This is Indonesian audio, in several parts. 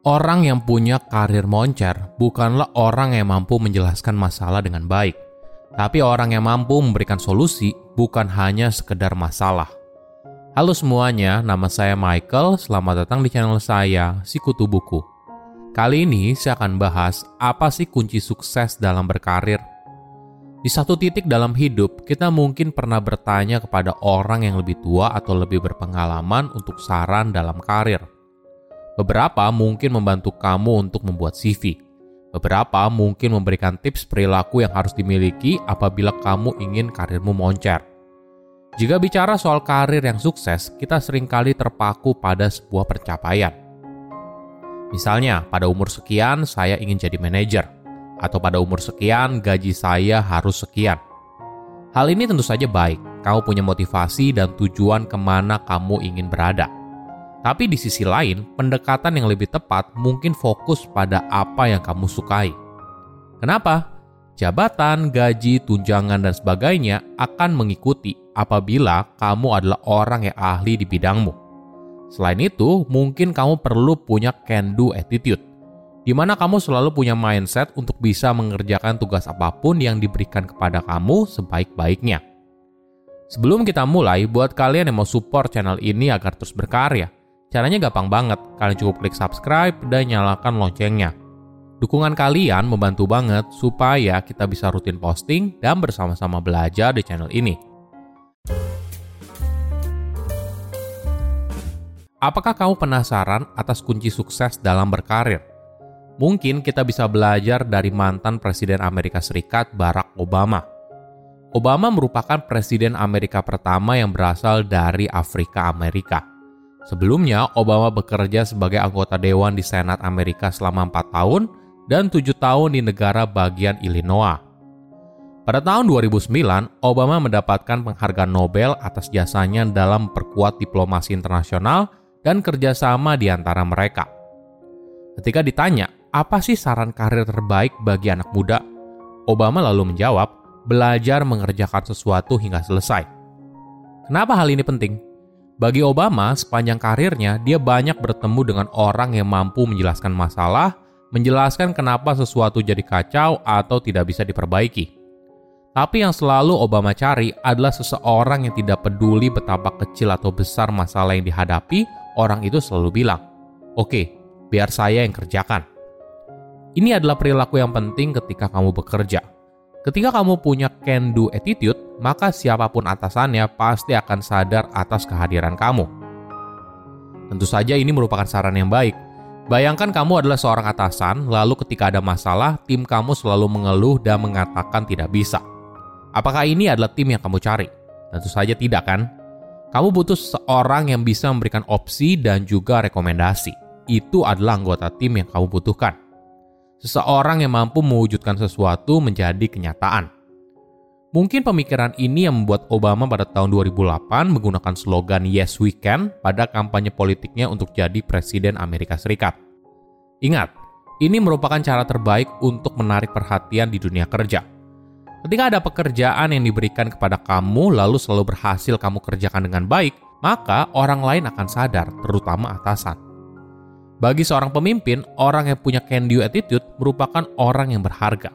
Orang yang punya karir moncer bukanlah orang yang mampu menjelaskan masalah dengan baik, tapi orang yang mampu memberikan solusi bukan hanya sekedar masalah. Halo semuanya, nama saya Michael. Selamat datang di channel saya, Sikutu Buku. Kali ini saya akan bahas apa sih kunci sukses dalam berkarir. Di satu titik dalam hidup, kita mungkin pernah bertanya kepada orang yang lebih tua atau lebih berpengalaman untuk saran dalam karir Beberapa mungkin membantu kamu untuk membuat CV. Beberapa mungkin memberikan tips perilaku yang harus dimiliki apabila kamu ingin karirmu moncer. Jika bicara soal karir yang sukses, kita sering kali terpaku pada sebuah pencapaian. Misalnya, pada umur sekian saya ingin jadi manajer, atau pada umur sekian gaji saya harus sekian. Hal ini tentu saja baik, kamu punya motivasi dan tujuan ke mana kamu ingin berada. Tapi di sisi lain, pendekatan yang lebih tepat mungkin fokus pada apa yang kamu sukai. Kenapa? Jabatan, gaji, tunjangan, dan sebagainya akan mengikuti apabila kamu adalah orang yang ahli di bidangmu. Selain itu, mungkin kamu perlu punya can-do attitude, di mana kamu selalu punya mindset untuk bisa mengerjakan tugas apa pun yang diberikan kepada kamu sebaik-baiknya. Sebelum kita mulai, buat kalian yang mau support channel ini agar terus berkarya, Caranya gampang banget, kalian cukup klik subscribe dan nyalakan loncengnya. Dukungan kalian membantu banget supaya kita bisa rutin posting dan bersama-sama belajar di channel ini. Apakah kamu penasaran atas kunci sukses dalam berkarir? Mungkin kita bisa belajar dari mantan Presiden Amerika Serikat Barack Obama. Obama merupakan Presiden Amerika pertama yang berasal dari Afrika Amerika. Sebelumnya, Obama bekerja sebagai anggota dewan di Senat Amerika selama 4 tahun dan 7 tahun di negara bagian Illinois. Pada tahun 2009, Obama mendapatkan penghargaan Nobel atas jasanya dalam memperkuat diplomasi internasional dan kerjasama di antara mereka. Ketika ditanya, apa sih saran karir terbaik bagi anak muda? Obama lalu menjawab, belajar mengerjakan sesuatu hingga selesai. Kenapa hal ini penting? Bagi Obama, sepanjang karirnya, dia banyak bertemu dengan orang yang mampu menjelaskan masalah, menjelaskan kenapa sesuatu jadi kacau atau tidak bisa diperbaiki. Tapi yang selalu Obama cari adalah seseorang yang tidak peduli betapa kecil atau besar masalah yang dihadapi, orang itu selalu bilang, Oke, biar saya yang kerjakan. Ini adalah perilaku yang penting ketika kamu bekerja. Ketika kamu punya can-do attitude, maka siapa pun atasannya pasti akan sadar atas kehadiran kamu. Tentu saja ini merupakan saran yang baik. Bayangkan kamu adalah seorang atasan, lalu ketika ada masalah, tim kamu selalu mengeluh dan mengatakan tidak bisa. Apakah ini adalah tim yang kamu cari? Tentu saja tidak kan? Kamu butuh seorang yang bisa memberikan opsi dan juga rekomendasi. Itu adalah anggota tim yang kamu butuhkan seseorang yang mampu mewujudkan sesuatu menjadi kenyataan. Mungkin pemikiran ini yang membuat Obama pada tahun 2008 menggunakan slogan Yes We Can pada kampanye politiknya untuk jadi Presiden Amerika Serikat. Ingat, ini merupakan cara terbaik untuk menarik perhatian di dunia kerja. Ketika ada pekerjaan yang diberikan kepada kamu lalu selalu berhasil kamu kerjakan dengan baik, maka orang lain akan sadar, terutama atasan. Bagi seorang pemimpin, orang yang punya can-do attitude merupakan orang yang berharga.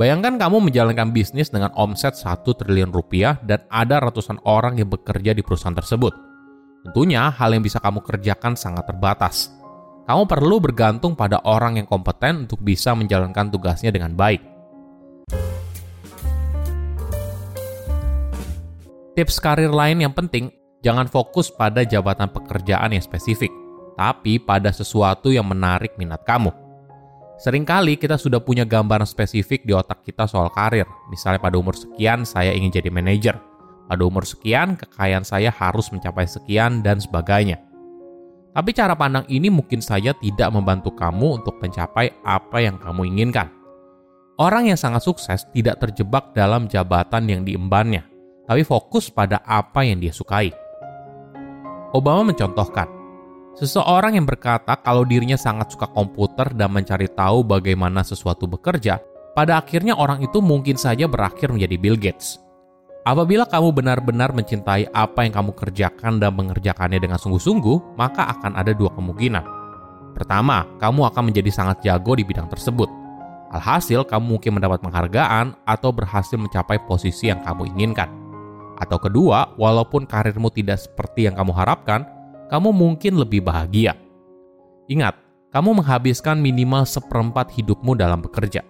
Bayangkan kamu menjalankan bisnis dengan omset 1 triliun rupiah dan ada ratusan orang yang bekerja di perusahaan tersebut. Tentunya hal yang bisa kamu kerjakan sangat terbatas. Kamu perlu bergantung pada orang yang kompeten untuk bisa menjalankan tugasnya dengan baik. Tips karir lain yang penting, jangan fokus pada jabatan pekerjaan yang spesifik, tapi pada sesuatu yang menarik minat kamu. Seringkali kita sudah punya gambaran spesifik di otak kita soal karir. Misalnya pada umur sekian saya ingin jadi manajer. Pada umur sekian kekayaan saya harus mencapai sekian dan sebagainya. Tapi cara pandang ini mungkin saja tidak membantu kamu untuk mencapai apa yang kamu inginkan. Orang yang sangat sukses tidak terjebak dalam jabatan yang diembannya, tapi fokus pada apa yang dia sukai. Obama mencontohkan, seseorang yang berkata kalau dirinya sangat suka komputer dan mencari tahu bagaimana sesuatu bekerja, pada akhirnya orang itu mungkin saja berakhir menjadi Bill Gates. Apabila kamu benar-benar mencintai apa yang kamu kerjakan dan mengerjakannya dengan sungguh-sungguh, maka akan ada dua kemungkinan. Pertama, kamu akan menjadi sangat jago di bidang tersebut. Alhasil, kamu mungkin mendapat penghargaan atau berhasil mencapai posisi yang kamu inginkan. Atau kedua, walaupun karirmu tidak seperti yang kamu harapkan, kamu mungkin lebih bahagia. Ingat, kamu menghabiskan minimal seperempat hidupmu dalam bekerja.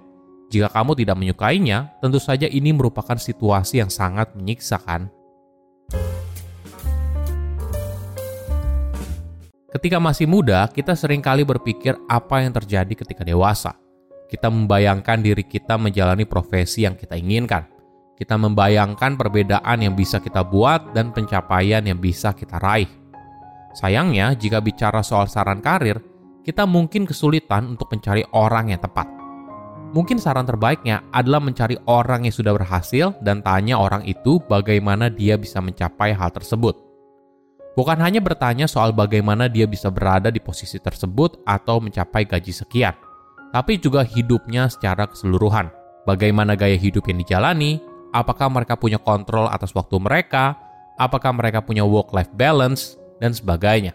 Jika kamu tidak menyukainya, tentu saja ini merupakan situasi yang sangat menyiksakan. Ketika masih muda, kita sering kali berpikir apa yang terjadi ketika dewasa. Kita membayangkan diri kita menjalani profesi yang kita inginkan. Kita membayangkan perbedaan yang bisa kita buat dan pencapaian yang bisa kita raih. Sayangnya, jika bicara soal saran karir, kita mungkin kesulitan untuk mencari orang yang tepat Mungkin saran terbaiknya adalah mencari orang yang sudah berhasil dan tanya orang itu bagaimana dia bisa mencapai hal tersebut. Bukan hanya bertanya soal bagaimana dia bisa berada di posisi tersebut atau mencapai gaji sekian, tapi juga hidupnya secara keseluruhan. Bagaimana gaya hidup yang dijalani, apakah mereka punya kontrol atas waktu mereka, apakah mereka punya work-life balance, dan sebagainya.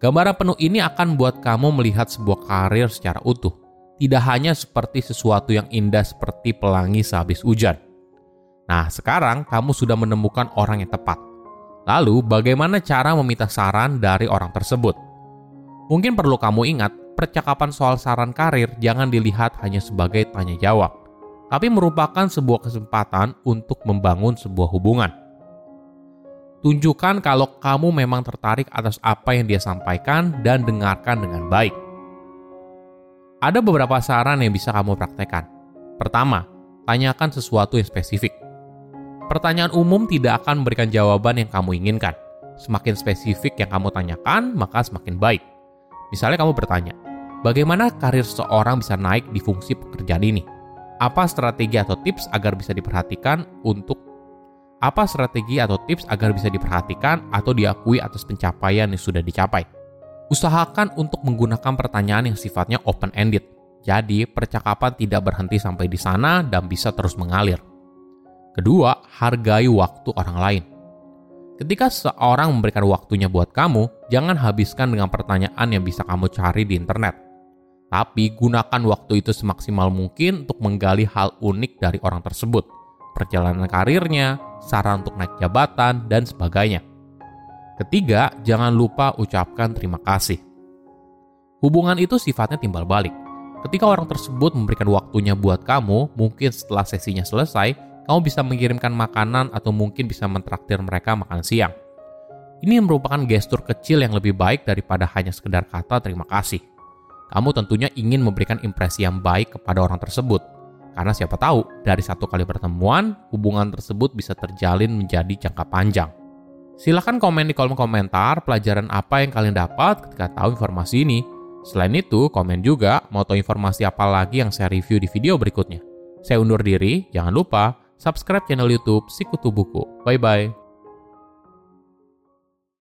Gambaran penuh ini akan buat kamu melihat sebuah karir secara utuh tidak hanya seperti sesuatu yang indah seperti pelangi sehabis hujan. Nah, sekarang kamu sudah menemukan orang yang tepat. Lalu, bagaimana cara meminta saran dari orang tersebut? Mungkin perlu kamu ingat, percakapan soal saran karir jangan dilihat hanya sebagai tanya jawab, tapi merupakan sebuah kesempatan untuk membangun sebuah hubungan. Tunjukkan kalau kamu memang tertarik atas apa yang dia sampaikan dan dengarkan dengan baik. Ada beberapa saran yang bisa kamu praktekkan. Pertama, tanyakan sesuatu yang spesifik. Pertanyaan umum tidak akan memberikan jawaban yang kamu inginkan. Semakin spesifik yang kamu tanyakan, maka semakin baik. Misalnya kamu bertanya, bagaimana karir seseorang bisa naik di fungsi pekerjaan ini? Apa strategi atau tips agar bisa diperhatikan untuk apa strategi atau tips agar bisa diperhatikan atau diakui atas pencapaian yang sudah dicapai? Usahakan untuk menggunakan pertanyaan yang sifatnya open-ended. Jadi, percakapan tidak berhenti sampai di sana dan bisa terus mengalir. Kedua, hargai waktu orang lain. Ketika seorang memberikan waktunya buat kamu, jangan habiskan dengan pertanyaan yang bisa kamu cari di internet. Tapi gunakan waktu itu semaksimal mungkin untuk menggali hal unik dari orang tersebut, perjalanan karirnya, saran untuk naik jabatan, dan sebagainya. Ketiga, jangan lupa ucapkan terima kasih. Hubungan itu sifatnya timbal balik. Ketika orang tersebut memberikan waktunya buat kamu, mungkin setelah sesinya selesai, kamu bisa mengirimkan makanan atau mungkin bisa mentraktir mereka makan siang. Ini merupakan gestur kecil yang lebih baik daripada hanya sekedar kata terima kasih. Kamu tentunya ingin memberikan impresi yang baik kepada orang tersebut. Karena siapa tahu, dari satu kali pertemuan, hubungan tersebut bisa terjalin menjadi jangka panjang. Silahkan komen di kolom komentar pelajaran apa yang kalian dapat ketika tahu informasi ini. Selain itu, komen juga mau tahu informasi apa lagi yang saya review di video berikutnya. Saya undur diri, jangan lupa subscribe channel YouTube Sikutu Buku. Bye-bye.